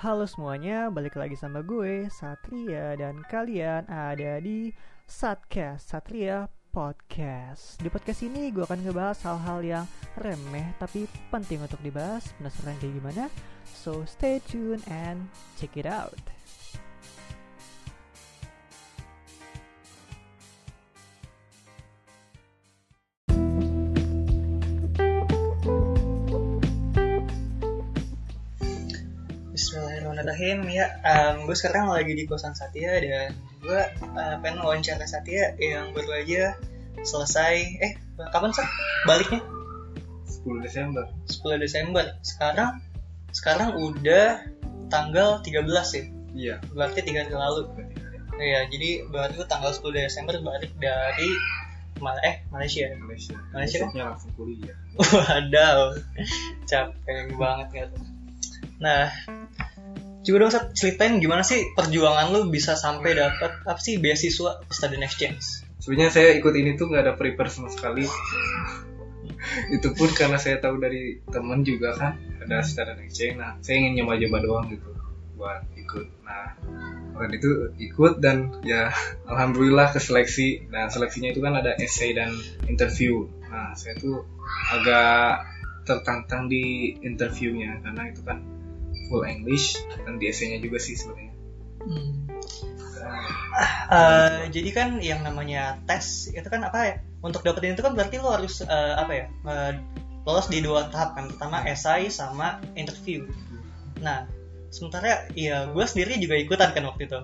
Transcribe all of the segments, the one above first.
Halo semuanya, balik lagi sama gue, Satria, dan kalian ada di Satcast, Satria Podcast. Di podcast ini gue akan ngebahas hal-hal yang remeh tapi penting untuk dibahas. Penasaran kayak gimana? So stay tuned and check it out. Ya um, gue sekarang lagi di kosan Satya dan gue uh, pengen wawancara Satya yang baru aja selesai. Eh kapan sih baliknya? 10 Desember. 10 Desember. Sekarang sekarang udah tanggal 13 ya iya. Berarti tiga hari lalu. Iya jadi baru tanggal 10 Desember balik dari Mal eh Malaysia. Malaysia. Malaysia kan? Besoknya langsung kuliah. Wadaw, capek banget tuh. Nah, coba dong Sat, ceritain gimana sih perjuangan lu bisa sampai dapat apa sih beasiswa student exchange? sebenarnya saya ikut ini tuh nggak ada prepare sama sekali. Itu pun karena saya tahu dari temen juga kan ada student exchange nah saya ingin nyoba-nyoba doang gitu buat ikut. Nah waktu itu ikut dan ya alhamdulillah keseleksi. Nah seleksinya itu kan ada essay dan interview. Nah saya tuh agak tertantang di interviewnya karena itu kan full English dan di essaynya juga sih sebenarnya Eh, jadi kan yang namanya tes itu kan apa ya? Untuk dapetin itu kan berarti lo harus eh, apa ya? eh, lolos di dua tahap kan. Pertama esai sama interview. Nah, sementara ya gue sendiri juga ikutan kan waktu itu.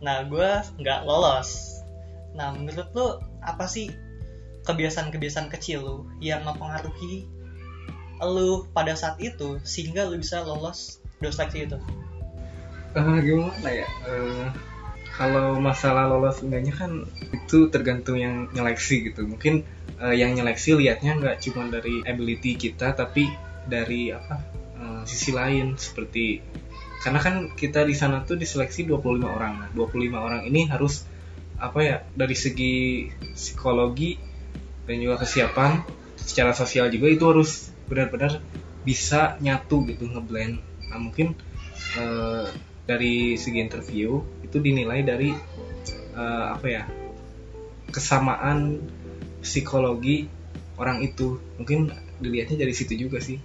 Nah, gue nggak lolos. Nah, menurut lo apa sih kebiasaan-kebiasaan kecil lo yang mempengaruhi lo pada saat itu sehingga lo bisa lolos dua seleksi itu? Eh, gimana ya? Eh, kalau masalah lolos enggaknya kan itu tergantung yang nyeleksi gitu. Mungkin eh, yang nyeleksi lihatnya nggak cuma dari ability kita tapi dari apa eh, sisi lain seperti karena kan kita di sana tuh diseleksi 25 orang. Nah 25 orang ini harus apa ya dari segi psikologi dan juga kesiapan secara sosial juga itu harus benar-benar bisa nyatu gitu ngeblend. Nah mungkin eh, dari segi interview itu dinilai dari eh, apa ya kesamaan psikologi orang itu. Mungkin dilihatnya dari situ juga sih.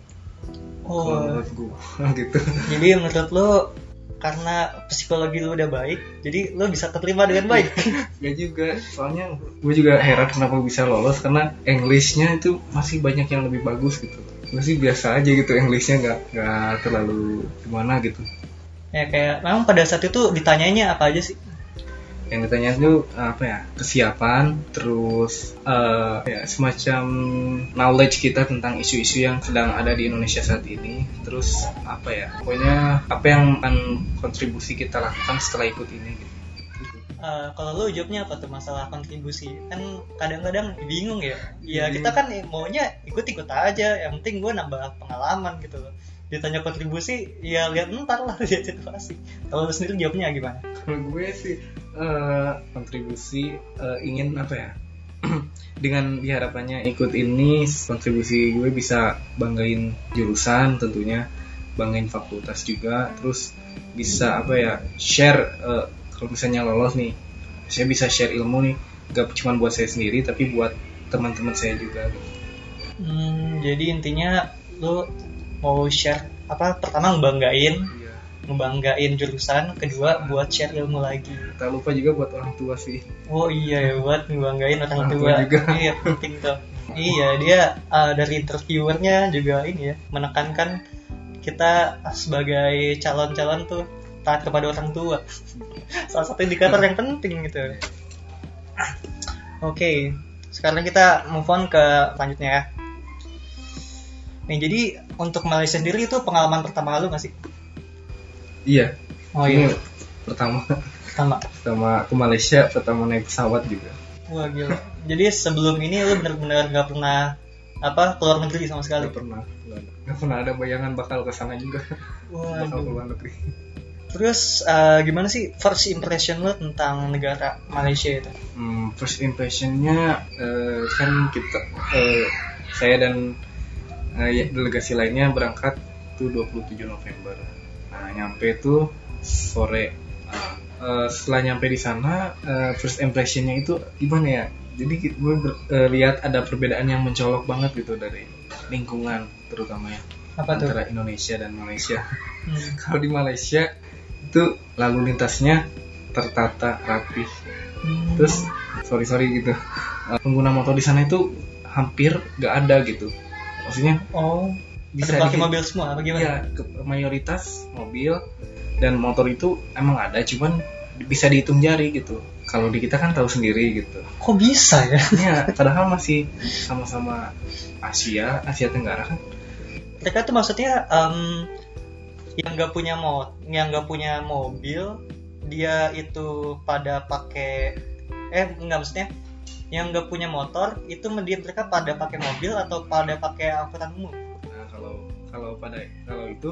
Oh, menurut gue gitu. Jadi menurut lo karena psikologi lo udah baik, jadi lo bisa keterima dengan baik. Gak juga, soalnya gue juga heran kenapa bisa lolos karena Englishnya itu masih banyak yang lebih bagus gitu. Gue sih biasa aja gitu Englishnya nggak nggak terlalu gimana gitu. ya kayak memang pada saat itu ditanyanya apa aja sih? Yang ditanya itu apa ya kesiapan, terus eh, ya, semacam knowledge kita tentang isu-isu yang sedang ada di Indonesia saat ini. Terus apa ya, pokoknya apa yang akan kontribusi kita lakukan setelah ikut ini. Gitu. Eh, kalau lo jawabnya apa tuh masalah kontribusi? Kan kadang-kadang bingung ya. Ya kita kan maunya ikut-ikut aja, yang penting gue nambah pengalaman gitu loh. Ditanya kontribusi, ya lihat ntar lah lihat situasi. Kalau lo sendiri jawabnya gimana? Kalau gue sih eh, kontribusi eh, ingin apa ya? Dengan diharapannya ikut ini kontribusi gue bisa banggain jurusan tentunya, banggain fakultas juga, terus bisa apa ya share eh, kalau misalnya lolos nih, saya bisa share ilmu nih, gak cuma buat saya sendiri tapi buat teman-teman saya juga. Gitu. Hmm, jadi intinya lo mau share apa? Pertama ngebanggain, Iya. ngebanggain jurusan, kedua buat share ilmu lagi. Tak lupa juga buat orang tua sih. Oh iya ya buat ngebanggain orang Orang tua. tua juga. Iya penting tuh. Iya dia uh, dari interviewernya juga ini ya menekankan kita sebagai calon-calon tuh taat kepada orang tua. Salah satu indikator yang penting gitu. Oke, sekarang kita move on ke selanjutnya ya. Nih jadi untuk Malaysia sendiri itu pengalaman pertama lu nggak sih? Iya. Oh iya, pertama pertama. pertama ke Malaysia, pertama naik pesawat juga. Wah gila. Jadi sebelum ini lu benar-benar nggak pernah apa keluar negeri sama sekali. Gak pernah Gak pernah ada bayangan bakal ke sana juga bakal Waduh. luar negeri Terus eh, gimana sih first impression lu tentang negara Malaysia itu? hmm, first impressionnya eh, kan kita eh, saya dan eh, ya, delegasi lainnya berangkat itu 27 November nah nyampe tuh sore eh, setelah nyampe di sana eh, first impressionnya itu gimana ya jadi gue ber- eh, lihat ada perbedaan yang mencolok banget gitu dari lingkungan terutama ya Apa tuh? antara Indonesia dan Malaysia Hmm. kalau di Malaysia itu lalu lintasnya tertata rapi Hmm. terus sorry sorry gitu Eh, pengguna motor di sana itu hampir gak ada gitu maksudnya oh, bisa pakai mobil semua apa gimana? Iya, ke- mayoritas mobil dan motor itu emang ada, cuman bisa dihitung jari gitu. Kalau di kita kan tahu sendiri gitu. Kok bisa ya? Ya, padahal masih sama-sama Asia, Asia Tenggara kan. Mereka tuh maksudnya em, yang nggak punya mod, yang nggak punya mobil, dia itu pada pakai eh nggak maksudnya yang nggak punya motor itu dia mereka pada pakai mobil atau pada pakai angkutan umum? Nah, kalau kalau pada kalau itu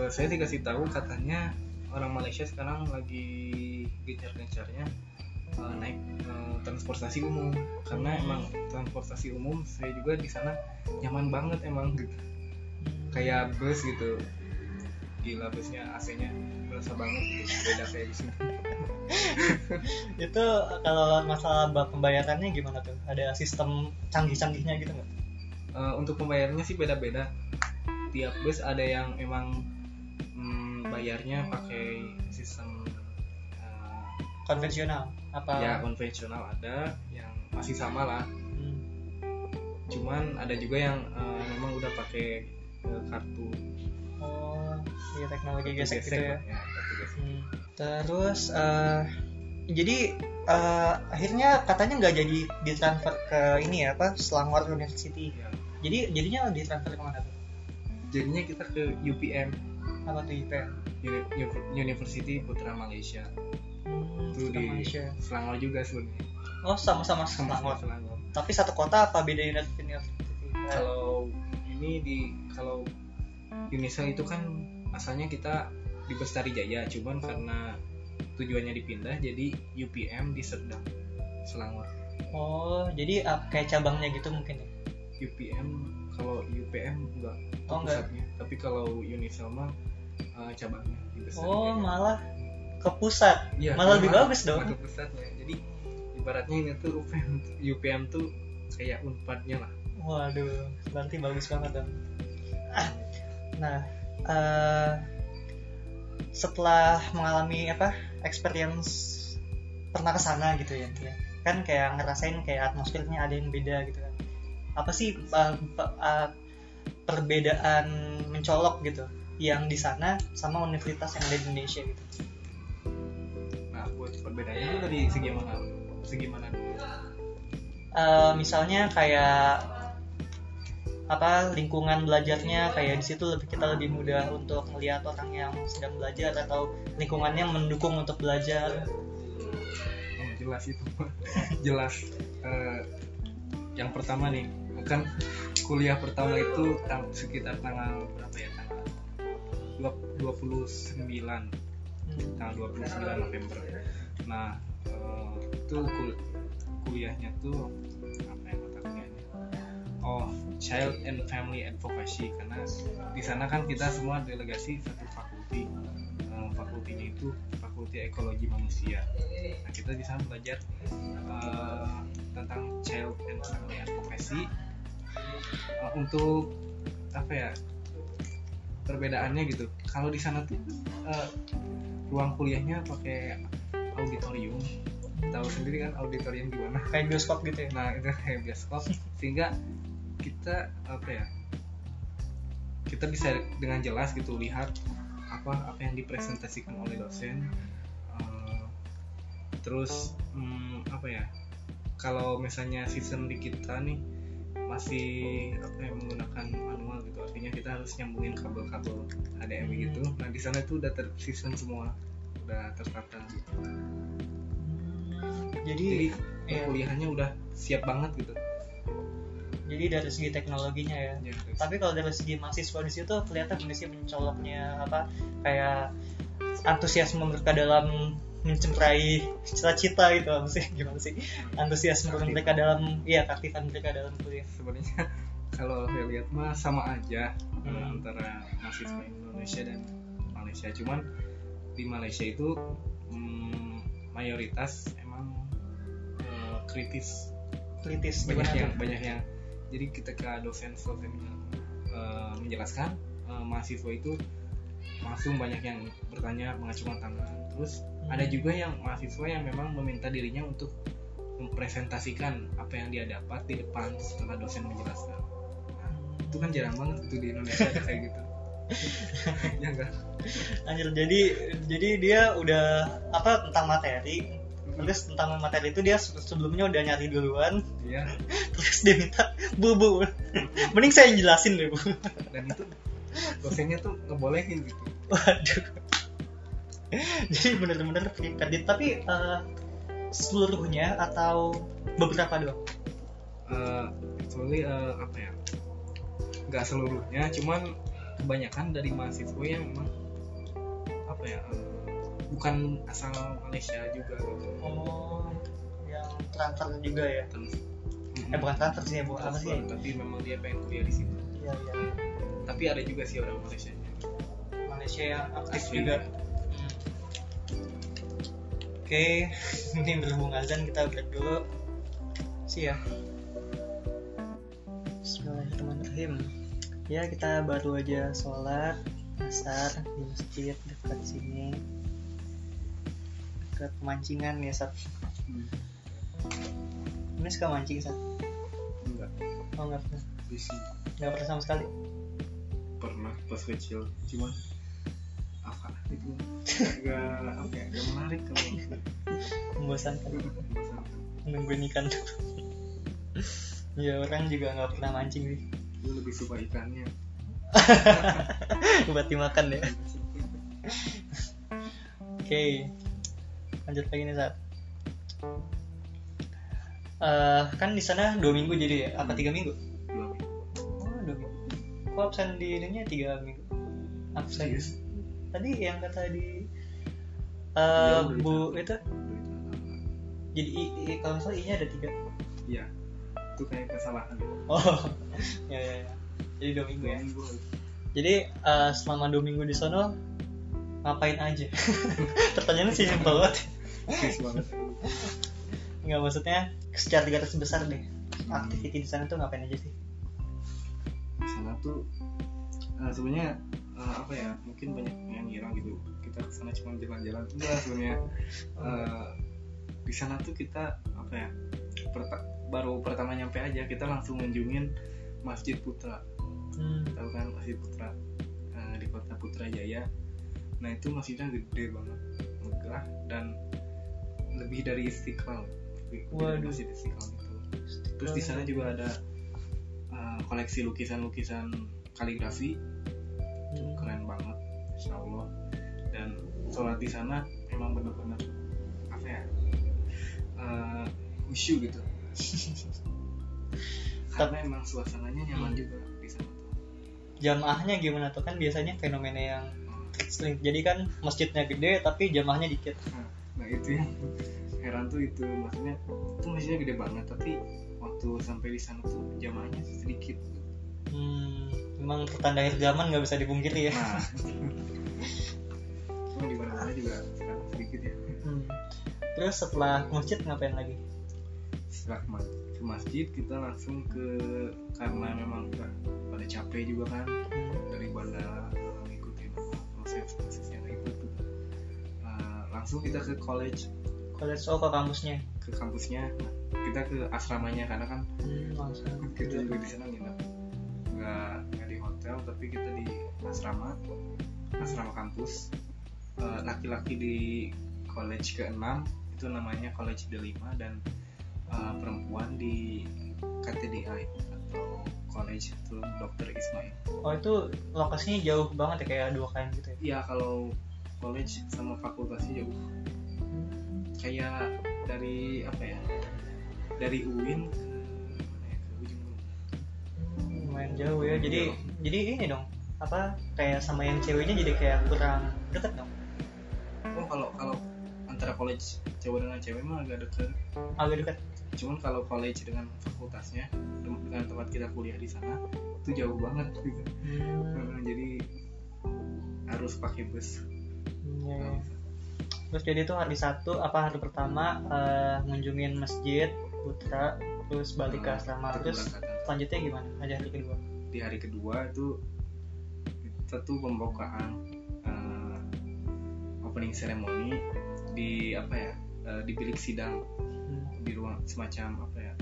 eh, saya dikasih tahu katanya orang Malaysia sekarang lagi gencar-gencarnya eh, naik eh, transportasi umum karena emang transportasi umum saya juga di sana nyaman banget emang gitu. kayak bus gitu gila busnya AC-nya berasa banget gitu beda kayak di sini itu kalau masalah pembayarannya gimana tuh? Ada sistem canggih-canggihnya gitu nggak? Eh, untuk pembayarannya sih beda-beda tiap bus ada yang emang mm, bayarnya pakai sistem eh, Konvensional? Apa? ya konvensional ada yang masih sama lah Hmm. cuman ada juga yang eh, memang udah pakai eh, kartu iya teknologi kartu gesek gitu ya. ya, gesek. Hmm. Terus eh, jadi eh, akhirnya katanya nggak jadi ditransfer ke ini ya apa Selangor University. Ya. Jadi jadinya ditransfer ke mana tuh? jadinya kita ke UPM Apa tuh? Uni- Uni- University Putra Malaysia Hmm, itu di Malaysia. Selangor juga sebenarnya Oh sama-sama sama Selangor. Selangor Tapi satu kota apa beda university? kalau ini di kalau Unisel itu kan asalnya kita di Bestari Jaya cuman karena tujuannya dipindah jadi UPM di Serdang Selangor Oh, jadi kayak cabangnya gitu mungkin ya? UPM kalau UPM enggak Oh, enggak. pusatnya tapi kalau Unisel mah eh, cabangnya di Bestari Oh, Jaya. malah ke pusat. Iya, malah lebih bagus dong. ke pusatnya jadi ibaratnya ini tuh UPM UPM tuh kayak unpadnya lah Waduh, berarti bagus banget dong. Ah, Nah, eh, setelah mengalami apa experience pernah ke sana gitu ya, kan kayak ngerasain kayak atmosfernya ada yang beda gitu kan. Apa sih pe- eh, perbedaan mencolok gitu yang di sana sama universitas yang ada di Indonesia gitu? nah buat perbedaannya itu dari segi mana segi mana dulu Eh, misalnya kayak apa lingkungan belajarnya kayak di situ lebih kita lebih mudah untuk melihat orang yang sedang belajar atau lingkungannya mendukung untuk belajar. Oh, jelas itu. Jelas. Eh, yang pertama nih kan kuliah pertama itu tang- sekitar tanggal berapa ya tanggal dua- 29 Hmm. tanggal 29 November. Nah eh, itu kul- kuliahnya tuh oh Child and Family Advocacy. Karena di sana kan kita semua delegasi satu fakulti. Eh, fakultinya itu fakulti ekologi manusia. Nah kita di sana belajar eh, tentang Child and Family Advocacy. Eh, untuk apa ya perbedaannya gitu. Kalau di sana tuh eh, ruang kuliahnya pakai auditorium. Tahu sendiri kan auditorium gimana kayak bioskop gitu ya? Nah itu kayak bioskop. Sehingga kita apa ya kita bisa dengan jelas gitu lihat apa apa yang dipresentasikan oleh dosen Eh, terus hmm, apa ya kalau misalnya sistem di kita nih masih apa ya menggunakan manual gitu artinya kita harus nyambungin kabel-kabel HDMI gitu nah di sana tuh udah tersistem semua udah tertata gitu. jadi jadi iya. kuliahannya udah siap banget gitu jadi dari segi teknologinya ya. Ya, terus. tapi kalau dari segi mahasiswa di situ kelihatan kondisi mencoloknya apa kayak antusiasme mereka dalam mencemperai cita-cita gitu apa sih gimana sih? Antusiasme Aktif. mereka dalam iya keaktifan mereka dalam kuliah. Sebenarnya kalau saya lihat mah sama aja Hmm. antara mahasiswa Indonesia dan Malaysia. Cuman di Malaysia itu mm, mayoritas emang eh, kritis. Kritis banyak yang banyak yang jadi ketika dosen dosen eh, menjelaskan eh, mahasiswa itu langsung banyak yang bertanya mengacungkan tangan. Terus Hmm. ada juga yang mahasiswa yang memang meminta dirinya untuk mempresentasikan apa yang dia dapat di depan setelah dosen menjelaskan. Nah, itu kan jarang banget itu di Indonesia ada kayak gitu. Ya enggak Anjir, jadi jadi dia udah apa tentang materi terus tentang materi itu dia se- sebelumnya udah nyari duluan. Iya. Terus dia minta bu bu mending saya yang jelasin deh bu. Dan itu dosennya tuh ngebolehin gitu. Waduh. Jadi bener-bener free credit. Tapi eh, seluruhnya atau beberapa doang? Eh, actually eh, apa ya? Nggak seluruhnya cuman kebanyakan dari mahasiswa yang memang apa ya eh, bukan asal Malaysia juga gitu. Oh yang transfer juga ya? Terus, eh bukan transfer sih ya bu apa sih? tapi memang dia pengen kuliah di situ. Iya iya. Tapi ada juga sih orang Malaysia. Malaysia yang aktif Asli. juga. Hmm. oke ini berhubung azan kita break dulu. Sih ya. Bismillahirrahmanirrahim. Ya kita baru aja sholat asar di masjid dekat sini dekat pemancingan ya Sat. Ini suka mancing Sat? Enggak. Oh nggak pernah. Di sini nggak pernah sama sekali? Pernah pas kecil. Cuman apa? Itu. Enggak apa ya? Enggak menarik kalau membosankan Bosan. nungguin ikan ya orang juga nggak pernah mancing sih. Gue lebih suka ikannya. Buat dimakan ya. Oke lanjut lagi nih saat Eh, kan di sana dua minggu jadi ya? Apa tiga minggu? Dua minggu. Oh dua minggu. Kok absen di ininya tiga minggu? Absen. Serius? tadi yang kata di Jauh dari bu sana. itu? Jadi i, i- kalau misalnya i nya ada tiga. Iya. Itu kayak kesalahan. Oh ya ya ya. Jadi dua minggu dua ya? minggu. Jadi eh, selama dua minggu di sono ngapain aja? Pertanyaannya sih simpel banget. Banget Nggak maksudnya secara garis besar deh. Aktiviti di sana tuh ngapain aja sih? di sana tuh eh, sebenarnya eh, apa ya mungkin banyak yang ngira gitu kita ke sana cuma jalan-jalan enggak sebenarnya Eh, di sana tuh kita apa ya perta- baru pertama nyampe aja kita langsung ngunjungin Masjid Putra Hmm. tahu kan Masjid Putra eh, di kota Putrajaya nah itu masjidnya gede banget megah dan lebih dari Istiqlal. Waduh. Masjid Istiqlal itu. Terus di sana juga ada eh, koleksi lukisan-lukisan kaligrafi. Itu Hmm. keren banget Insya Allah dan sholat di sana emang bener-bener apa ya khusyuk gitu. Karena emang suasananya nyaman juga di sana tuh. Jamaahnya gimana tuh? Kan biasanya fenomena yang sering jadi kan masjidnya gede tapi jamaahnya dikit. nah, nah itu yang heran tuh itu maksudnya itu masjidnya gede banget tapi waktu sampai di sana tuh jamaahnya sedikit Hmm, memang pertanda akhir zaman nggak bisa dipungkiri ya. nah cuma di mana-mana juga sekarang sedikit ya Hmm. Terus setelah ke masjid ngapain lagi? setelah ke ma- ke masjid kita langsung ke karena memang pada capek juga kan Hmm. dari bandara langsung kita ke college College oh ke kampusnya. ke kampusnya kita ke asramanya karena kan Hmm, langsung. kita juga di sana nginep nggak nggak di hotel tapi kita di asrama asrama kampus Uh, laki-laki di college ke-6 itu namanya college D5 dan uh, perempuan di KTDI atau college itu Dr. Ismail Oh itu lokasinya jauh banget ya kayak dua kali gitu ya? Iya kalau college sama fakultasnya jauh kayak dari apa ya dari UIN ya lumayan jauh ya. Jadi jadi ini dong apa kayak sama yang ceweknya jadi kayak kurang deket dong? oh kalau kalau antara college cewek dengan cewek mah agak deket Agak deket. cuman kalau college dengan fakultasnya dengan tempat kita kuliah di sana itu jauh banget gitu Hmm. Hmm, jadi harus pakai bus Hmm, iya, iya. terus jadi tuh hari satu apa hari pertama eh, ngunjungin masjid putra terus balik ke Nah, asrama. itu terus selanjutnya gimana? Ada hari kedua? Di hari kedua itu kita tuh pembukaan eh, opening ceremony di apa ya eh, di bilik sidang. Hmm. di ruang semacam apa ya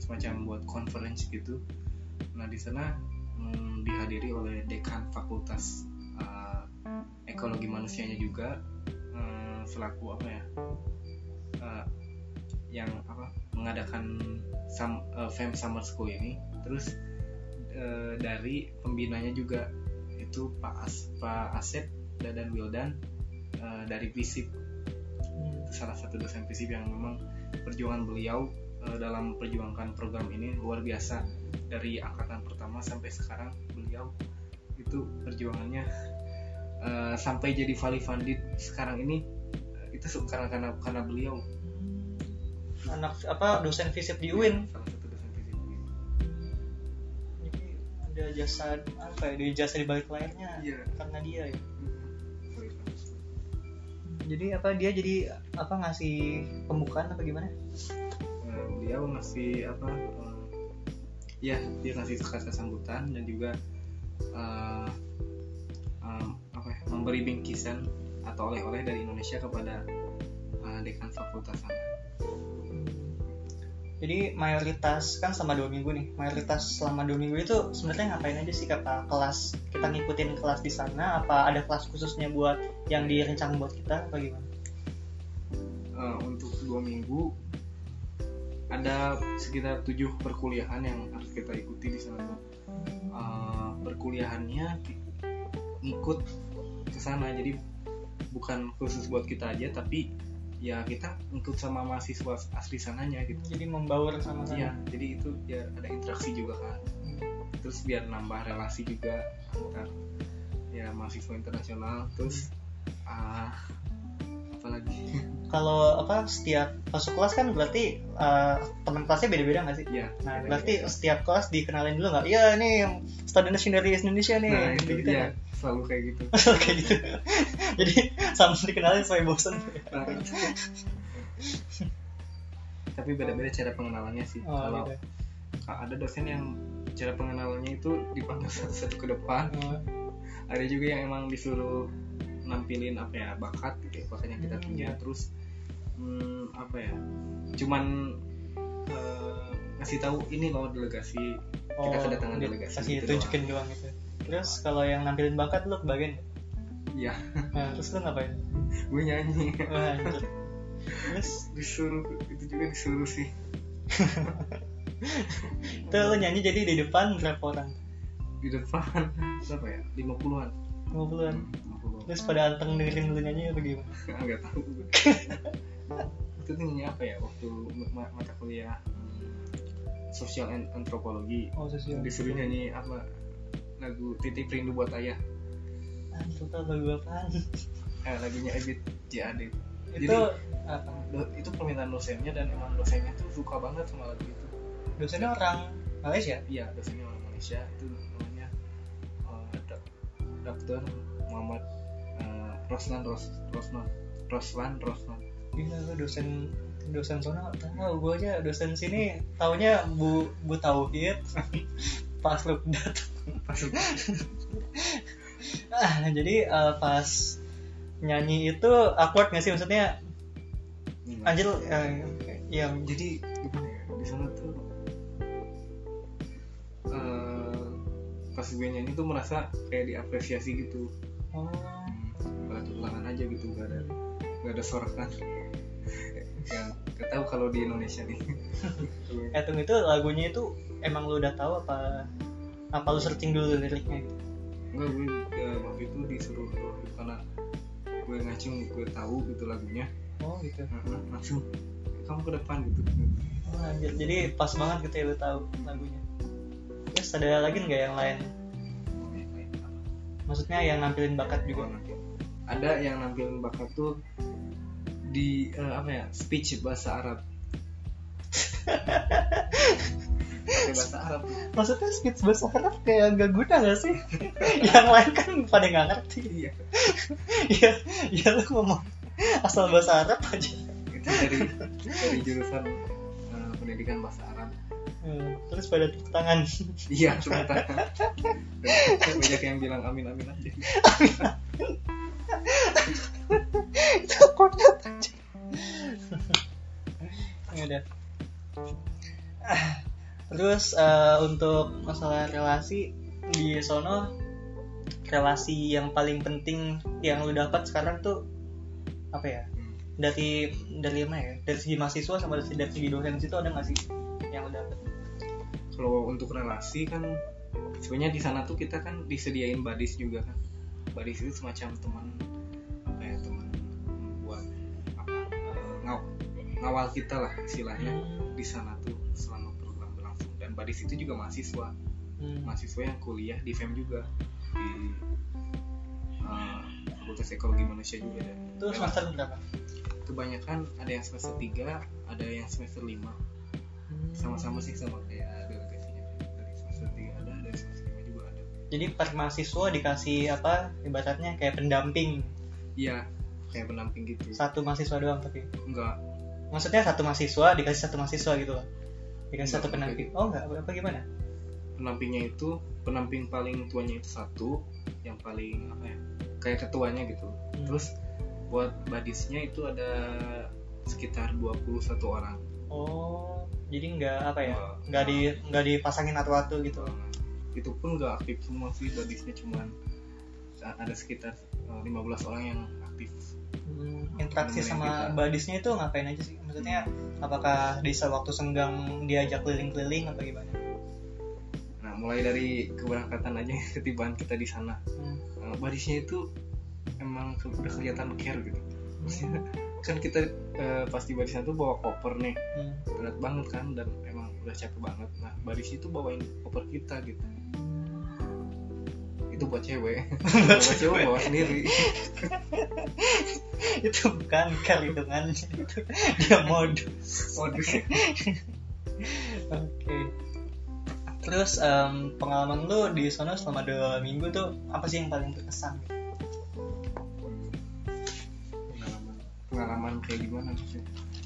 semacam buat conference gitu. Nah di sana hmm, dihadiri oleh dekan fakultas ekologi manusianya juga eh, selaku apa ya eh, yang apa mengadakan sam, eh, Fem Summer School ini terus eh, dari pembinanya juga itu Pak As, Pak Asep dan Wildan eh, dari FISIP salah satu dosen FISIP yang memang perjuangan beliau dalam perjuangkan program ini luar biasa. Dari angkatan pertama sampai sekarang beliau itu perjuangannya eh, sampai jadi Vali Vandit sekarang ini eh, itu karena karena karena beliau anak apa dosen fisip di UIN salah satu dosen FISIP ini. jadi ada jasa apa ya di jasa di balik layarnya Iya. karena dia ya Vandit. jadi apa dia jadi apa ngasih pembukaan apa gimana Eh, beliau ngasih apa eh, ya dia ngasih kata sambutan dan juga eh, em, apa ya, memberi bingkisan atau oleh-oleh dari Indonesia kepada eh, dekan fakultas sana. Jadi mayoritas kan selama dua minggu nih mayoritas selama dua minggu itu sebenarnya ngapain aja sih kata kelas kita ngikutin kelas di sana? Apa ada kelas khususnya buat yang dirancang buat kita apa gimana? Eh, untuk dua minggu ada sekitar tujuh perkuliahan yang harus kita ikuti di sana. Eh, perkuliahannya ngikut ke sana jadi bukan khusus buat kita aja tapi ya kita ngikut sama mahasiswa asli sananya gitu jadi membaur sama Iya, sama jadi itu ya ada interaksi juga kan. Terus biar nambah relasi juga antar ya mahasiswa internasional. Terus ah apa lagi? kalau apa setiap masuk kelas kan berarti eh, teman kelasnya beda-beda nggak sih ya. nah berarti juga. setiap kelas dikenalin dulu nggak iya ini yang student dari Indonesia nih nah itu gitu ya selalu kayak gitu. kayak gitu jadi sama dikenalin sampai bosan Nah. Tapi beda-beda cara pengenalannya sih. oh, Kalau gitu. ada dosen yang cara pengenalannya itu dipanggil satu-satu ke depan, Oh, ada juga yang emang disuruh nampilin apa ya bakat gitu ya, bakat yang kita Hmm. punya terus hmm, apa ya cuman eh, ngasih tahu ini loh delegasi kita kedatangan delegasi kasih gitu tunjukin doang gitu terus kalau yang nampilin bakat lu kebagian? Ya nah, terus lu ngapain? Gue nyanyi. Wah, anjir. terus? Disuruh itu juga disuruh sih. Itu lu nyanyi jadi di depan berapa orang? Di depan. Berapa ya? 50-an 50-an 50 terus pada anteng dengerin lu nyanyi apa gimana? Nggak tahu itu tuh nyanyi apa ya? Waktu ma- mata kuliah hmm, sosial antropologi. Oh sosial. Disuruh nyanyi apa lagu titip rindu buat ayah. Anjir tau lagu apaan. Eh, lagunya Ebit JAD itu Jadi- apa? Do- itu permintaan dosennya dan emang dosennya tuh suka banget sama lagu itu. Dosennya orang Malaysia? Iya dosennya orang Malaysia. Itu namanya eh, Dok- Dokter Muhammad eh, Roslan Ros Roslan Roslan Roslan gila lu dosen dosen sana tahu gue aja dosen sini taunya bu bu tauhid pas lu datang pas ah jadi eh, pas nyanyi itu awkward nggak sih? Maksudnya anjir eh, yang jadi gimana ya di sana tuh eh, pas gue nyanyi tuh merasa kayak diapresiasi gitu. Oh. Pada ulangan aja gitu gak ada gak ada sorakan yang gak tahu kalau di Indonesia nih. Tunggu itu lagunya itu emang lu udah tahu apa apa lu searching dulu liriknya? Gitu enggak gue eh, waktu itu disuruh gitu, karena gue ngacung gue tahu gitu lagunya. Oh gitu. Heeh, langsung kamu ke depan gitu. Oh, anjir. jadi pas banget gitu ya lu tahu lagunya. Terus ada lagi nggak yang lain? Maksudnya yang nampilin bakat juga? Ada yang nampilin bakat tuh di eh, apa ya speech bahasa Arab. Bahasa Arab. Maksudnya speech bahasa Arab kayak gak guna gak sih? Yang lain kan pada nggak ngerti. Iya. Ya ya lu ngomong asal bahasa Arab aja. Itu dari dari jurusan eh, pendidikan bahasa Arab. Hmm, terus pada tepuk tangan. Iya cuma tangan. Banyak yang bilang amin amin aja itu kodrat aja udah. Ah, terus eh, untuk masalah relasi di sono relasi yang paling penting yang lu dapat sekarang tuh apa ya? Dari dari mana ya? Dari segi mahasiswa sama dari, dari segi dosen situ ada nggak sih yang lu dapat? Kalau untuk relasi kan sebenarnya di sana tuh kita kan disediain badis juga kan badis itu semacam teman apa ya teman buat apa eh, ngaw- ngawal kita lah istilahnya di sana tuh selama program berlangsung. Dan badis itu juga mahasiswa. Hmm. mahasiswa yang kuliah di FEM juga di eh, Fakultas Ekologi Manusia juga ada itu semester berapa? Kebanyakan ada yang semester 3 ada yang semester 5 sama-sama sih sama kayak jadi per mahasiswa dikasih apa ibaratnya kayak pendamping. Iya kayak pendamping gitu. Satu mahasiswa doang tapi. Enggak. Maksudnya satu mahasiswa dikasih satu mahasiswa gitu loh. Dikasih Enggak, satu pendamping. Oh enggak apa gimana? Pendampingnya itu pendamping paling tuanya itu satu yang paling apa ya kayak ketuanya gitu. Hmm. terus buat badisnya itu ada sekitar 21 orang. Oh jadi nggak apa ya Nggak. nggak di nggak dipasangin atu-atu gitu itu pun nggak aktif semua sih badisnya cuman ada sekitar eh, 15 orang yang aktif. Hmm, interaksi sama kita. badisnya itu ngapain aja sih? Maksudnya apakah di waktu senggang diajak keliling-keliling apa gimana? Nah mulai dari keberangkatan aja ketibaan kita di sana. Hmm. Eh, badisnya itu emang ke- udah kelihatan care gitu. Maksudnya, kan kita eh, pasti badisnya tuh bawa koper nih. Hmm. berat banget kan dan udah capek banget. Nah badis itu bawain koper kita gitu. Itu buat cewek. Buat cewek bawa sendiri. Itu bukan hitungannya itu dia modus. Modus. Oke. Terus em, pengalaman lu di sana selama dua minggu tuh apa sih yang paling berkesan? pengalaman. Pengalaman kayak gimana sih?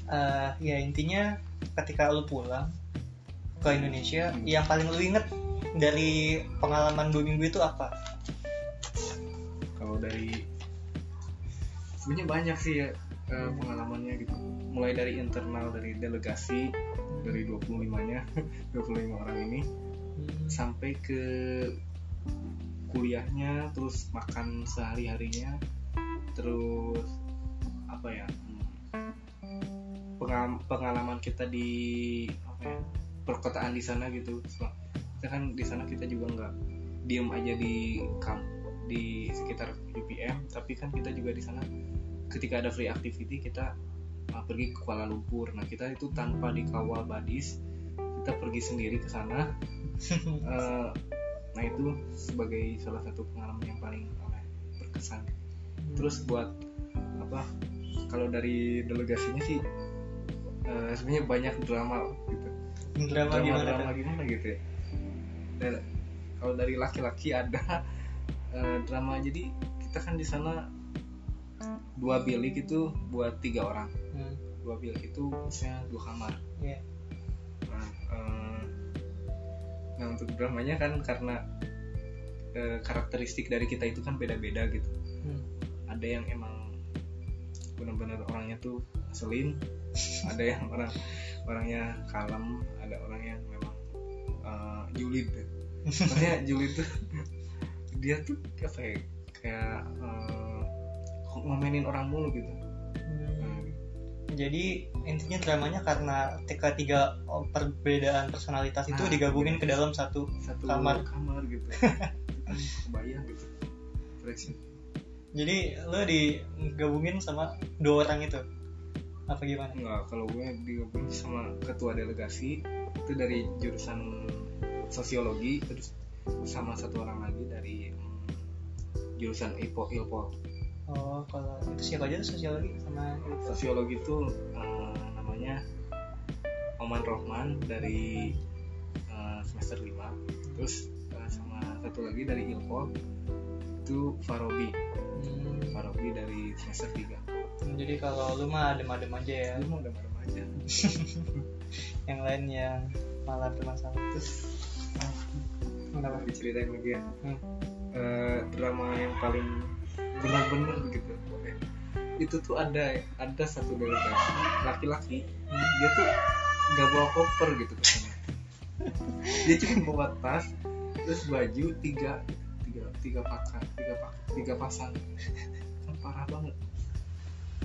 Eh, ya intinya ketika lu pulang ke Indonesia, Hmm. yang paling lu inget dari pengalaman dua minggu itu apa? kalau dari sebenarnya banyak sih ya eh, pengalamannya gitu mulai dari internal dari delegasi dari 25 nya 25 orang ini sampai ke kuliahnya terus makan sehari harinya terus apa ya hmm, pengalaman kita di apa ya perkotaan di sana gitu. Kita kan di sana kita juga nggak diem aja di kamp di sekitar UPM tapi kan kita juga di sana ketika ada free activity kita uh, pergi ke Kuala Lumpur. Nah kita itu tanpa dikawal badis kita pergi sendiri ke sana. Eh, nah itu sebagai salah satu pengalaman yang paling ya, berkesan. Terus buat apa kalau dari delegasinya sih eh, sebenarnya banyak drama gitu drama gimana drama gimana gitu ya. Dan kalau dari laki-laki ada eh, drama. Jadi kita kan di sana dua bilik itu buat tiga orang. Hmm, dua bilik itu misalnya dua kamar. Iya. nah, eh, nah untuk dramanya kan karena eh, karakteristik dari kita itu kan beda-beda gitu. Hmm. ada yang emang benar-benar orangnya tuh selin ada yang orang orangnya kalem ada orang yang memang eh, julid maksudnya julid tuh dia tuh apa ya kayak eh, ngomenin orang mulu gitu Hmm. Nah, Jadi intinya dramanya karena tiga tiga perbedaan personalitas itu Ah, digabungin iya. ke dalam satu satu Kamar. kamar gitu Itu kebayang gitu Jadi lo digabungin sama dua orang itu apa gimana? Enggak, kalau gue digabung sama ketua delegasi itu dari jurusan sosiologi terus sama satu orang lagi dari jurusan Ilpo Ilpol. Oh kalau itu siapa aja tuh sosiologi sama Sosiologi itu eh, namanya Oman Rohman dari eh, semester 5 terus uh, sama satu lagi dari Ilpol itu Farobi. Hmm, Farobi dari semester 3 jadi kalau lu mah adem-adem aja ya. Lu mau udah aja. Yang lain yang malah bermasalah terus kenapa? Diceritain lagi ya? Hmm. Eh, drama yang paling benar-benar begitu itu tuh ada ada satu delegasi laki-laki dia tuh nggak bawa koper gitu ke sana dia cuma bawa tas terus baju tiga tiga tiga pakai tiga pak tiga pasang. Parah banget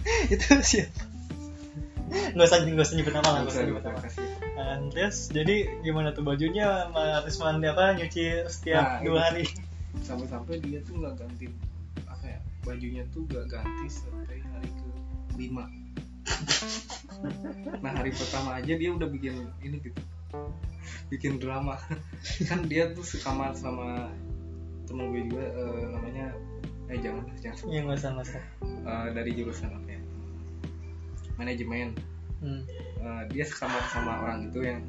itu siapa nggak usah nggak usah nyebut nama lah nggak usah nyebut nama. Nah, terus jadi gimana tuh bajunya? Harus mandi apa nyuci Nah, setiap dua itu. hari? sampai-sampai dia tuh nggak ganti apa ya bajunya tuh nggak ganti sampai hari ke lima. Nah hari pertama aja dia udah bikin ini gitu bikin drama. Kan dia tuh sekamar sama temen gue juga eh, namanya eh jangan jangan ya nggak usah nggak usah. Eh, dari jurusan apa ya? Manajemen. Hmm. Eh, dia sekamar sama orang itu yang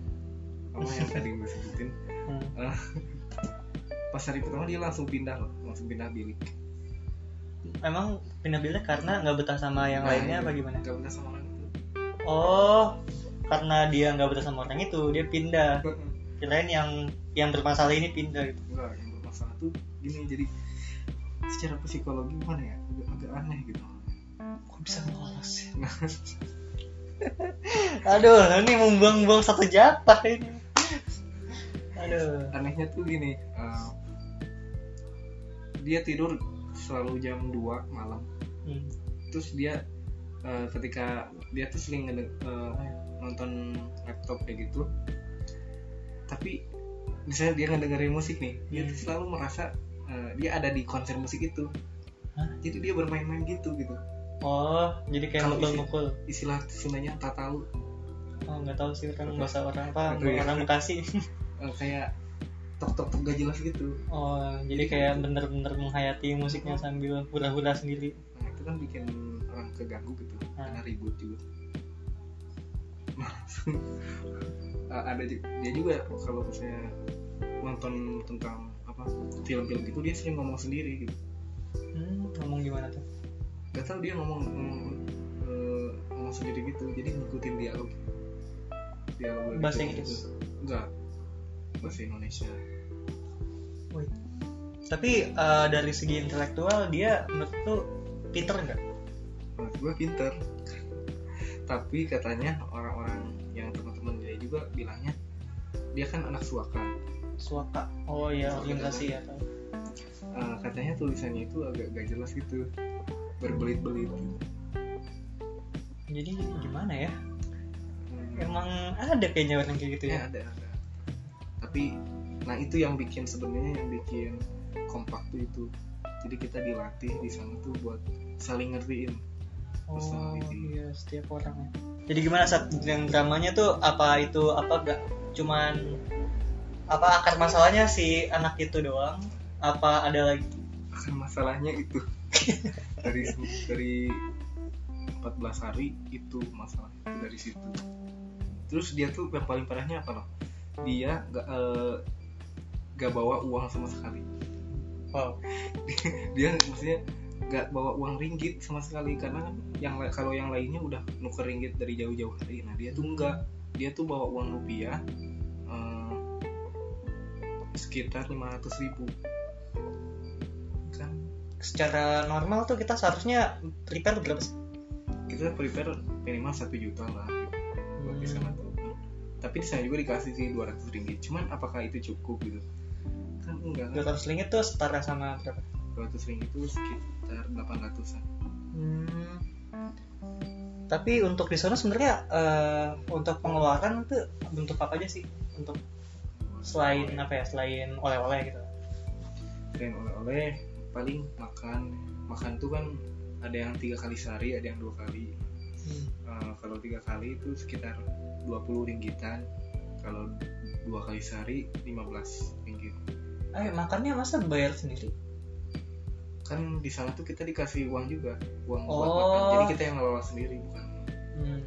apa yang tadi gue sebutin. Hmm. Eh, pas hari pertama dia langsung pindah loh langsung pindah bilik emang pindah bilik karena nggak betah sama yang Nah, lainnya iya. apa gimana? Gak betah sama orang itu. Oh karena dia nggak betah sama orang itu dia pindah. Kirain yang yang bermasalah ini pindah gitu. Enggak, yang bermasalah tuh gini jadi secara psikologi gimana ya? Agak, agak aneh gitu. Kok bisa lolos ya? aduh ini membuang-buang satu jatah ini. Aduh. Anehnya tuh gini eh, dia tidur selalu jam 2 malam. Hmm. terus dia eh, ketika dia tuh sering eh, nonton laptop kayak gitu. Tapi misalnya dia ngedengerin musik nih dia Hmm. tuh selalu merasa eh, dia ada di konser musik itu. Hah? jadi dia bermain-main gitu gitu. Oh jadi kayak Kalau isi- mukul-mukul. istilah Sundanya tak tahu. Oh nggak tahu sih kan bahasa orang apa ya. orang Bekasi. Eh, kayak tok tok tok gak jelas gitu. Oh jadi kayak bener-bener menghayati musiknya sambil hura-hura sendiri. Nah itu kan bikin orang keganggu gitu Ah. karena ribut juga. Eh, ada dia juga kalau misalnya nonton tentang film-film gitu dia sering ngomong sendiri gitu. Hmm, ngomong gimana tuh? Gak tau dia ngomong ngomong, eh, ngomong sendiri gitu jadi ngikutin dialog. Dialog Bahasa gitu. Inggris? enggak bahasa Indonesia. Wih. tapi eh, dari segi intelektual dia menurut tuh pinter nggak? Menurut gue pinter. Tapi katanya orang-orang yang teman-teman dia juga bilangnya dia kan anak suaka suaka. Oh iya orientasi ya tahu Eh, katanya tulisannya itu agak gak jelas gitu. Berbelit-belit. Gitu. jadi gimana ya? Hmm, emang ada kayaknya orang kayak gitu ya? Ya ada ada. Tapi nah itu yang bikin sebenarnya yang bikin kompak tuh itu. Jadi kita dilatih di sana tuh buat saling ngertiin. Oh iya setiap orang ya. Jadi gimana saat yang dramanya tuh apa itu? Apa gak cuman apa akar masalahnya si anak itu doang? Apa ada lagi? Akar masalahnya itu. Dari dari 14 hari itu masalah itu dari situ. Terus dia tuh yang paling parahnya apa loh dia gak eh, gak bawa uang sama sekali. Wow. Dia maksudnya gak bawa uang ringgit sama sekali karena kan yang la- kalau yang lainnya udah nuker ringgit dari jauh-jauh hari. Nah dia tuh enggak. Dia tuh bawa uang rupiah sekitar 500 ribu. Kan? Secara normal tuh kita seharusnya prepare berapa sih? kita prepare minimal satu juta lah gitu, buat sana tuh. Tapi di sana juga dikasih sih 200 ringgit. Cuman apakah itu cukup gitu? Kan enggak. kan ratus ringgit tuh setara sama berapa? 200 ringgit itu sekitar 800an Hmm. Tapi untuk di sana sebenarnya eh, untuk pengeluaran itu bentuk apa aja sih? Untuk selain apa ya? Selain oleh-oleh gitu. dan oleh-oleh paling makan makan tuh kan ada yang tiga kali sehari ada yang dua kali Eh, kalau tiga kali itu sekitar 20 ringgitan kalau dua kali sehari 15 ringgit Eh makannya masa bayar sendiri? kan di sana tuh kita dikasih uang juga uang buat Oh. makan jadi kita yang ngelola sendiri bukan Hmm.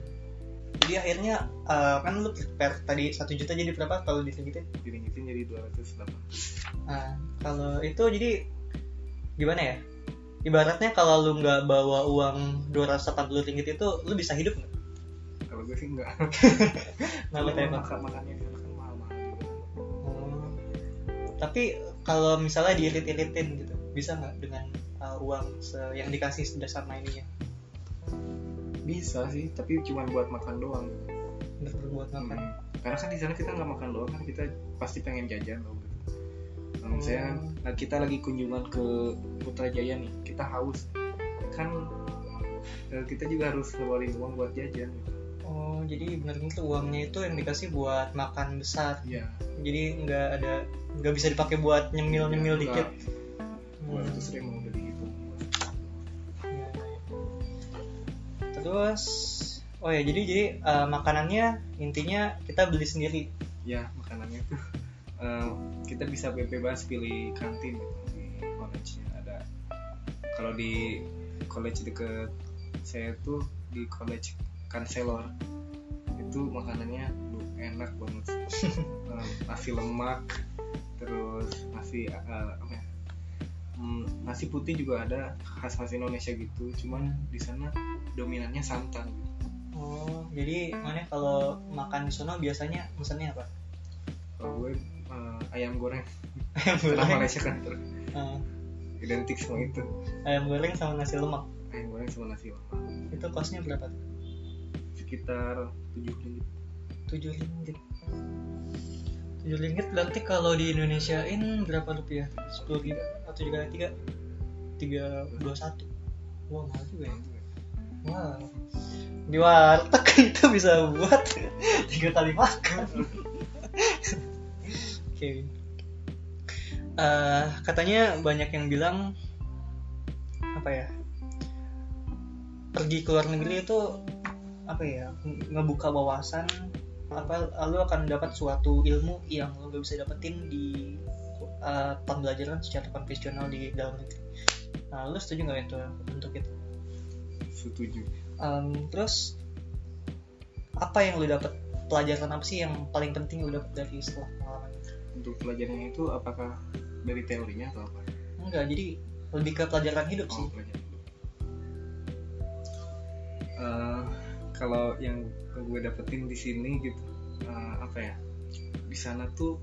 Jadi akhirnya eh, kan lu prepare tadi satu juta jadi berapa kalau ditinggitin diringitin jadi 208 nah kalau itu jadi gimana ya? Ibaratnya kalau lu nggak bawa uang 280 ringgit itu lu bisa hidup nggak? Kalau gue sih enggak Kenapa teh, Pak? makan makannya di sana kan mahal-mahal juga. Hmm. tapi kalau misalnya diirit-iritin gitu bisa nggak dengan uh, uang yang dikasih sudah sama ininya bisa sih tapi cuma buat makan doang untuk berbuat makan Hmm. karena kan di sana kita nggak makan doang kan kita pasti pengen jajan loh gitu. Misalnya Oh. nah, kita lagi kunjungan ke Putrajaya nih kita haus kan eh, kita juga harus ngeluarin uang buat jajan gitu. oh jadi benar-benar uangnya itu yang dikasih buat makan besar Iya. jadi nggak ada nggak bisa dipakai buat nyemil nyemil Nggak. dikit Dua Hmm. ratus ribu terus oh ya jadi jadi uh, makanannya intinya kita beli sendiri Ya makanannya tuh eh, kita bisa bebas pilih kantin gitu di college-nya ada. Kalau di college deket saya tuh di college Kanselor itu makanannya enak banget. Eh, nasi lemak, terus nasi apa ya? Hmm, nasi putih juga ada khas khas Indonesia gitu. Cuman di sana dominannya santan. Oh jadi mana kalau makan di sana biasanya pesannya apa? Kalau gue eh, ayam goreng. Ayam karena goreng? Malaysia kan ter- Eh, identik sama itu. ayam goreng sama nasi lemak? Ayam goreng sama nasi lemak. Itu kosnya berapa tuh? Sekitar tujuh ringgit. Tujuh ringgit tujuh ringgit berarti kalau di Indonesiain berapa rupiah? Sepuluh ribu atau juga tiga? Tiga dua satu. Wah mahal juga ya. Wow di warteg itu bisa buat tiga kali makan. Oke. Eh, katanya banyak yang bilang apa ya pergi ke luar negeri itu apa ya ngebuka wawasan apa lu akan dapat suatu ilmu yang lu gak bisa dapetin di uh, pembelajaran secara konvensional di dalam negeri. Nah, lu setuju nggak itu untuk itu? setuju Em, terus apa yang lu dapat pelajaran apa sih yang paling penting lu dapat dari setelah pengalaman untuk pelajarannya itu apakah dari teorinya atau apa Enggak, jadi lebih ke pelajaran hidup sih. oh pelajaran dulu Eh, kalau yang gue dapetin di sini gitu eh, apa ya di sana tuh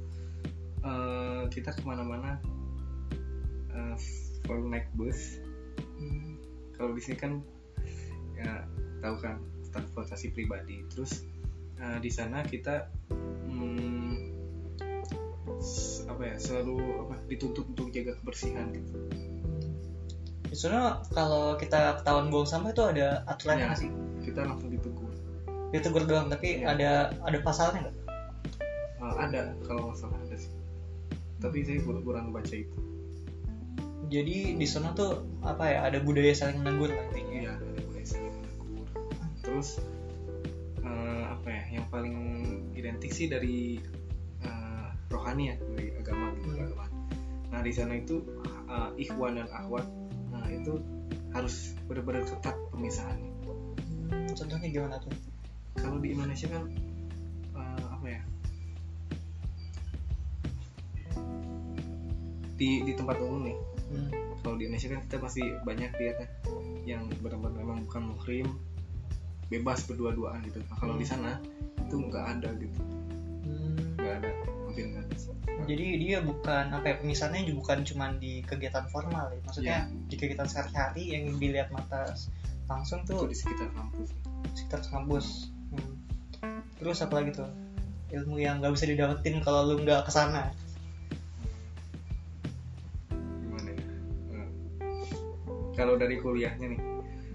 eh, kita ke mana-mana eh, kalau naik bus. Hmm, kalau di sini kan ya tahu kan transportasi pribadi. Terus eh, di sana kita hmm, apa ya selalu apa dituntut untuk jaga kebersihan gitu Sana kalau kita ketahuan buang sampah itu ada aturannya Ya. nggak sih? kita langsung ditegur Ditegur doang, tapi Ya. ada ada pasalnya nggak? Eh, ada kalau nggak salah ada sih tapi saya kur- kurang baca itu Jadi di sana tuh apa ya? Ada budaya saling menegur lah intinya. iya ada boleh saling menegur terus eh, apa ya yang paling identik sih dari eh, rohani ya dari agama gitu Hmm. agama nah di sana itu eh, ikhwan dan akhwat nah itu harus benar-benar ketat pemisahannya Hmm, Contohnya gimana tuh? kalau di Indonesia kan eh, apa ya? Di di tempat umum nih. Hmm. kalau di Indonesia kan kita masih banyak lihatnya yang benar-benar memang bukan muhrim bebas berdua-duaan gitu. Nah kalau di sana itu nggak ada gitu Jadi dia bukan apa ya pemisahannya juga bukan cuma di kegiatan formal ya. Maksudnya di kegiatan sehari-hari yang dilihat mata langsung itu tuh di sekitar kampus sekitar kampus. Hmm. Terus apa lagi tuh? Ilmu yang nggak bisa didapetin kalau lu nggak ke sana. gimana ya Eh, kalau dari kuliahnya nih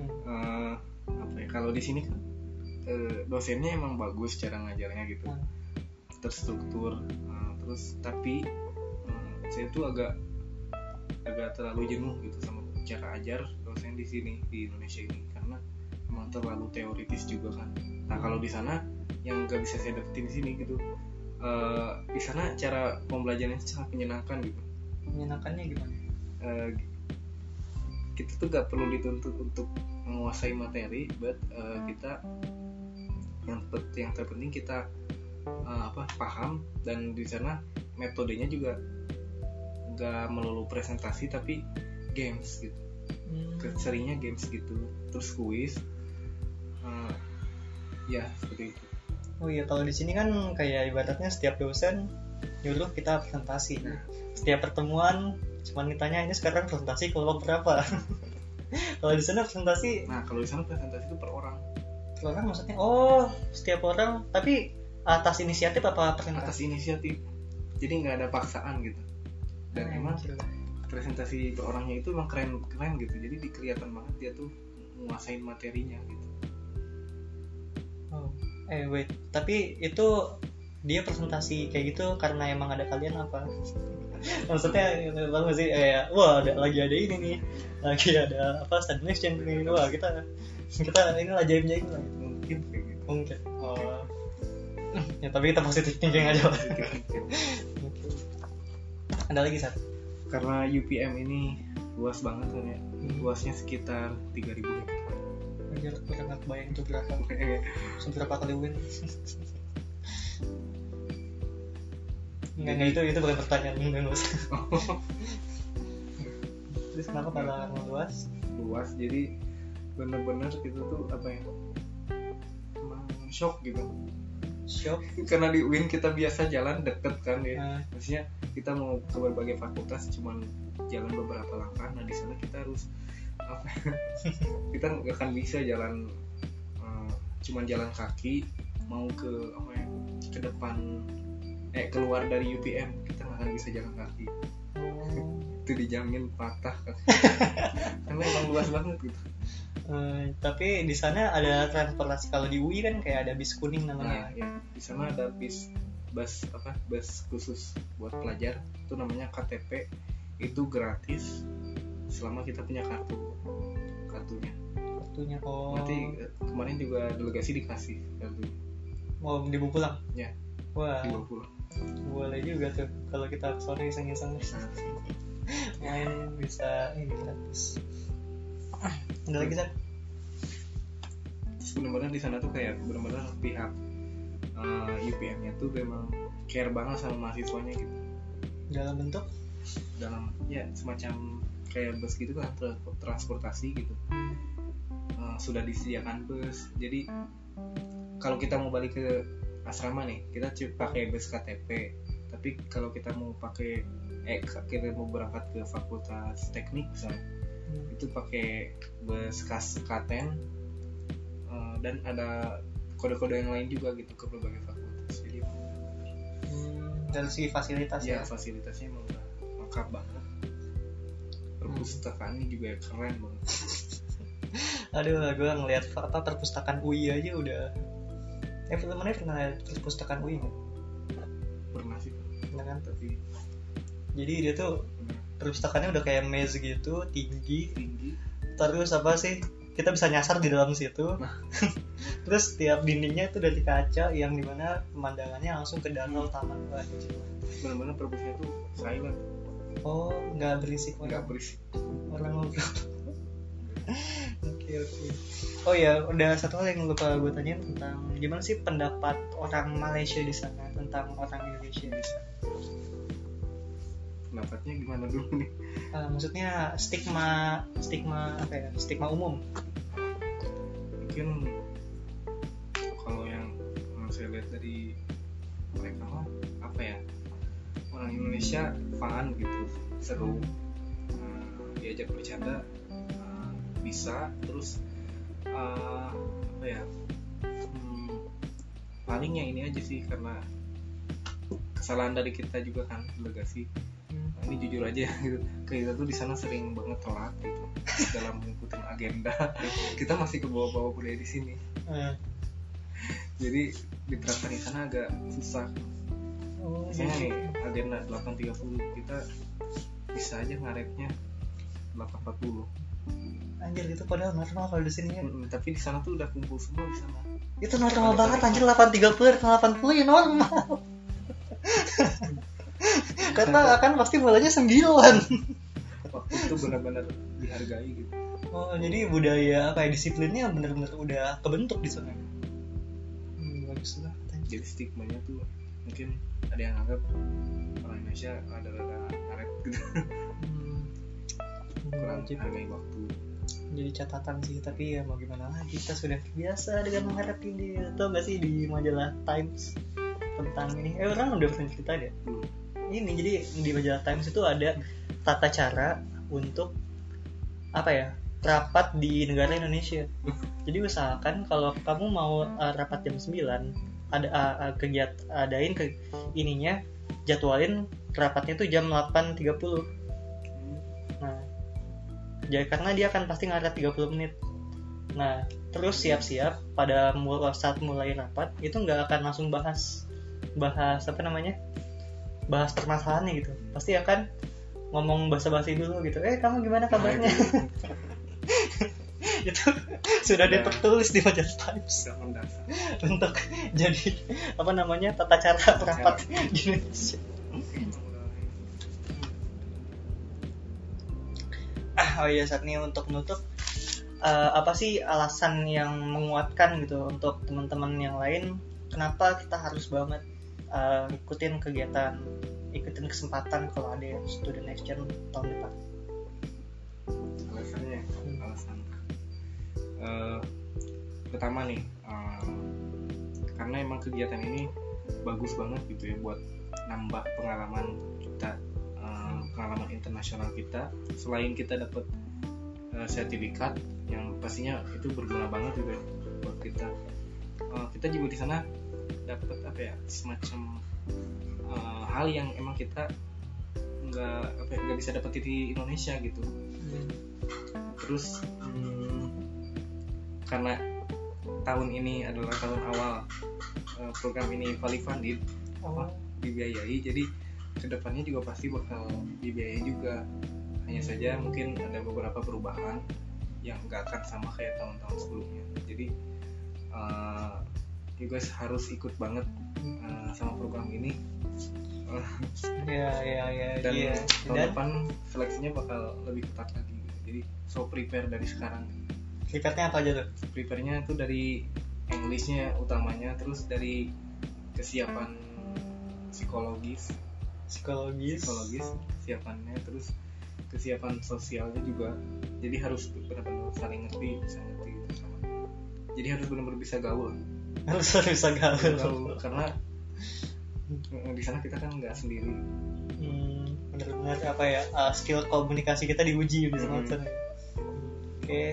Hmm. eh, apa ya kalau di sini kan eh, dosennya emang bagus cara ngajarnya gitu Hmm. Terstruktur eh, terus tapi eh, saya tuh agak agak terlalu jenuh gitu sama cara ajar dosen di sini di Indonesia ini karena emang terlalu teoritis juga kan nah kalau di sana yang nggak bisa saya dapetin di sini gitu eh, di sana cara pembelajarannya sangat menyenangkan gitu Menyenangkannya gimana? Eh, kita tuh gak perlu dituntut untuk menguasai materi but eh, kita yang yang terpenting kita eh, apa paham dan di sana metodenya juga nggak melulu presentasi tapi games gitu Hmm. Seringnya games gitu terus kuis Eh, ya seperti itu Oh iya, kalau di sini kan kayak ibaratnya setiap dosen nyuruh kita presentasi. Nah. Setiap pertemuan cuman ditanya ini sekarang presentasi kelompok berapa. kalau di sana presentasi nah kalau di sana presentasi itu per orang per orang maksudnya oh setiap orang tapi atas inisiatif apa atas presentasi? inisiatif jadi nggak ada paksaan gitu dan Hmm, emang presentasi per orangnya itu emang keren keren gitu jadi di- kelihatan banget dia tuh menguasain materinya gitu Oh. Eh wait, tapi itu dia presentasi kayak gitu karena emang ada kalian apa? Maksudnya bang sih kayak wah ada lagi ada ini nih, lagi ada apa stand exchange nih, wah kita kita ini lah jaim jaim lah. mungkin kayak gitu Mungkin. Ya tapi kita positif thinking aja lah. Ada lagi satu. karena UPM ini luas banget kan ya luasnya sekitar 3000 hektar Biar kurang nggak bayang itu berapa seberapa kali win. Enggak, enggak itu itu bukan pertanyaan usah. Terus kenapa kalau luas? luas jadi bener-bener itu tuh apa ya emang shock gitu Shock. karena di UIN kita biasa jalan deket kan ya. Nah, maksudnya kita mau ke berbagai fakultas cuman jalan beberapa langkah. Nah di sana kita harus apa ya, kita nggak akan bisa jalan eh, cuman jalan kaki mau ke apa ya ke depan eh keluar dari UPM kita nggak akan bisa jalan kaki. Oh, itu dijamin patah kan. Karena emang luas banget gitu eh, tapi di sana ada transportasi kalau di UI kan kayak ada bis kuning nah namanya. ya di sana ada bis bus apa bus khusus buat pelajar itu namanya KTP itu gratis selama kita punya kartu kartunya Waktunya oh. nanti eh, kemarin juga delegasi dikasih kartu mau dibawa pulang. Ya. Wah, dibawa pulang boleh juga tuh kalau kita sore iseng-iseng main bisa ini gratis. Ada lagi San? Benar-benar di sana tuh kayak benar-benar pihak eh, UPM-nya tuh memang care banget sama mahasiswanya gitu. Dalam bentuk? Dalam ya semacam kayak bus gitu kan tra- transportasi gitu. Eh, sudah disediakan bus. Jadi kalau kita mau balik ke asrama nih kita pakai bus KTP tapi kalau kita mau pakai eh kita mau berangkat ke fakultas teknik misalnya itu pakai bus kas Katen eh, dan ada kode-kode yang lain juga gitu ke berbagai fakultas jadi hmm, dari segi fasilitas ya ya. fasilitasnya emang udah lengkap banget perpustakaannya juga keren banget Aduh, gue ngeliat apa perpustakaan UI aja udah. Eh, temennya pernah lihat perpustakaan UI nggak? pernah sih Pernah kan? tapi Jadi dia tuh perpustakaannya udah kayak maze gitu, tinggi. tinggi Terus apa sih? Kita bisa nyasar di dalam situ. Nah. Terus tiap dindingnya itu dari kaca yang di mana pemandangannya langsung ke danau taman Wah, benar-benar perpusnya tuh silent Oh, nggak berisik nggak berisik orang ngobrol. Oke oke. Oh ya, udah satu hal yang lupa gue tanyain tentang gimana sih pendapat orang Malaysia di sana tentang orang Indonesia di sana. pendapatnya gimana dulu nih Ah, maksudnya stigma stigma apa ya? Stigma umum. Mungkin kalau yang yang saya lihat dari mereka mah apa ya orang Indonesia fun gitu seru. Eh, diajak bercanda eh, bisa terus eh, apa ya hmm, paling yang ini aja sih karena kesalahan dari kita juga kan delegasi Nah, ini jujur aja gitu kita tuh di sana sering banget telat gitu dalam mengikuti agenda kita masih ke bawah-bawah budaya di sini. Eh, jadi diterapkan di sana agak susah. Oh, misalnya jadi- nih agenda 8.30 kita bisa aja ngaretnya 8.40 Anjir itu padahal normal kalau di sini ya. Mm-mm, tapi di sana tuh udah kumpul semua di sana. Itu normal banget anjir 830 dan 80 ya normal. Karena kan pasti mulanya 9. waktu itu benar-benar dihargai gitu Oh, jadi budaya apa ya disiplinnya bener-bener udah kebentuk di sana. jadi stigmanya tuh mungkin ada yang anggap orang Indonesia ada-ada karet gitu Hmm. kurang Wajib. hargai waktu jadi catatan sih tapi ya mau gimana lagi kita sudah biasa dengan menghadapi ini tau gak sih di majalah Times tentang ini eh orang udah pernah cerita deh Hmm. ini jadi di majalah Times itu ada tata cara untuk apa ya rapat di negara Indonesia jadi usahakan kalau kamu mau uh, rapat jam 9 ada uh, kegiat adain ke ininya jadwalin rapatnya tuh jam 8.30 Nah, jadi karena dia akan pasti ngaret 30 menit. Nah, terus siap-siap pada mul- saat mulai rapat itu nggak akan langsung bahas bahas apa namanya bahas permasalahannya gitu. Pasti akan ngomong basa-basi dulu gitu. Eh kamu gimana kabarnya? itu sudah Ya. tertulis di majalah Times. Untuk jadi apa namanya tata cara rapat di Indonesia. ah oh iya saat ini untuk menutup eh, apa sih alasan yang menguatkan gitu untuk teman-teman yang lain? Kenapa kita harus banget eh, ikutin kegiatan ikutin kesempatan kalau ada student exchange tahun depan? Alasannya alasan Eh, pertama nih eh, karena emang kegiatan ini bagus banget gitu ya buat nambah pengalaman kita eh, pengalaman internasional kita. Selain kita dapat sertifikat yang pastinya itu berguna banget ya buat kita. Kita juga di sana dapat apa ya semacam hal yang emang kita nggak apa ya, nggak bisa dapat di Indonesia gitu. Terus hmm, karena tahun ini adalah tahun awal eh, program ini fully funded oh, dibiayai. Jadi ke depannya juga pasti bakal dibiayai juga. Hanya saja mungkin ada beberapa perubahan yang nggak akan sama kayak tahun-tahun sebelumnya. Jadi eh, you guys harus ikut banget eh, sama program ini. Ya ya ya dan iya. tahun dan depan seleksinya bakal lebih ketat lagi. Jadi so prepare dari sekarang singkatnya apa aja tuh? Prepare-nya tuh dari Englishnya utamanya terus dari kesiapan psikologis. Psikologis? Psikologis kesiapannya terus kesiapan sosialnya juga. Jadi harus benar-benar saling ngerti bisa ngerti gitu sama. Jadi harus benar-benar bisa gaul. Harus bisa gaul. Gaul karena eh, di sana kita kan nggak sendiri. Hmm, benar-benar apa ya uh, skill komunikasi kita diuji di Hmm. semester oke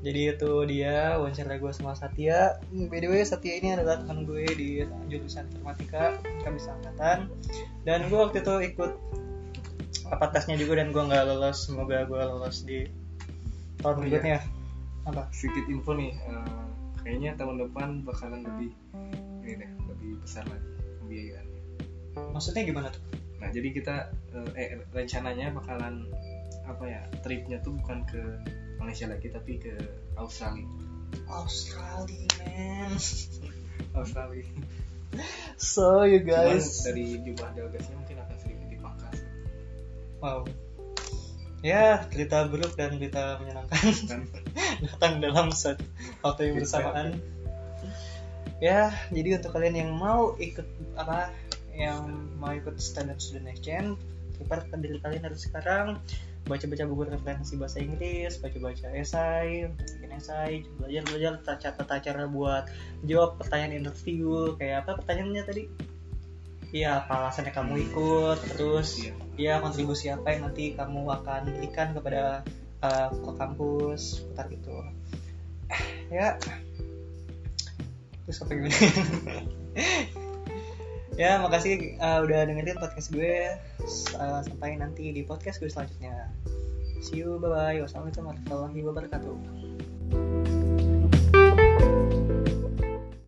jadi itu dia wawancara gue sama Satya. Hmm, by the way Satya ini adalah teman gue di jurusan informatika kami angkatan. Dan gue waktu itu ikut apa tesnya juga dan gue nggak lolos. Semoga gue lolos di tahun Oh, iya. berikutnya. Apa? Sedikit info nih eh, kayaknya tahun depan bakalan lebih ini deh lebih besar lagi pembiayaannya. Maksudnya gimana tuh? Nah, jadi kita eh, eh, rencananya bakalan apa ya tripnya tuh bukan ke Malaysia lagi tapi ke Australia. Australia man Australia. so you Cuman guys dari jumlah delegasinya mungkin akan sedikit dipangkas. Wow. Ya, cerita buruk dan cerita menyenangkan datang dalam set waktu yang bersamaan. Ya, jadi untuk kalian yang mau ikut apa yang mau ikut standard student exchange, prepare diri kalian dari sekarang baca-baca buku referensi bahasa Inggris, baca-baca esai, bikin esai, belajar-belajar tata cara buat jawab pertanyaan interview, kayak apa pertanyaannya tadi? Iya, apa alasannya kamu ikut, terus iya. ya kontribusi apa yang nanti kamu akan berikan kepada uh, ke kampus seputar itu ya terus apa gimana ya makasih uh, udah dengerin podcast gue. Uh, sampai nanti di podcast gue selanjutnya. See you bye bye wassalamualaikum warahmatullahi wabarakatuh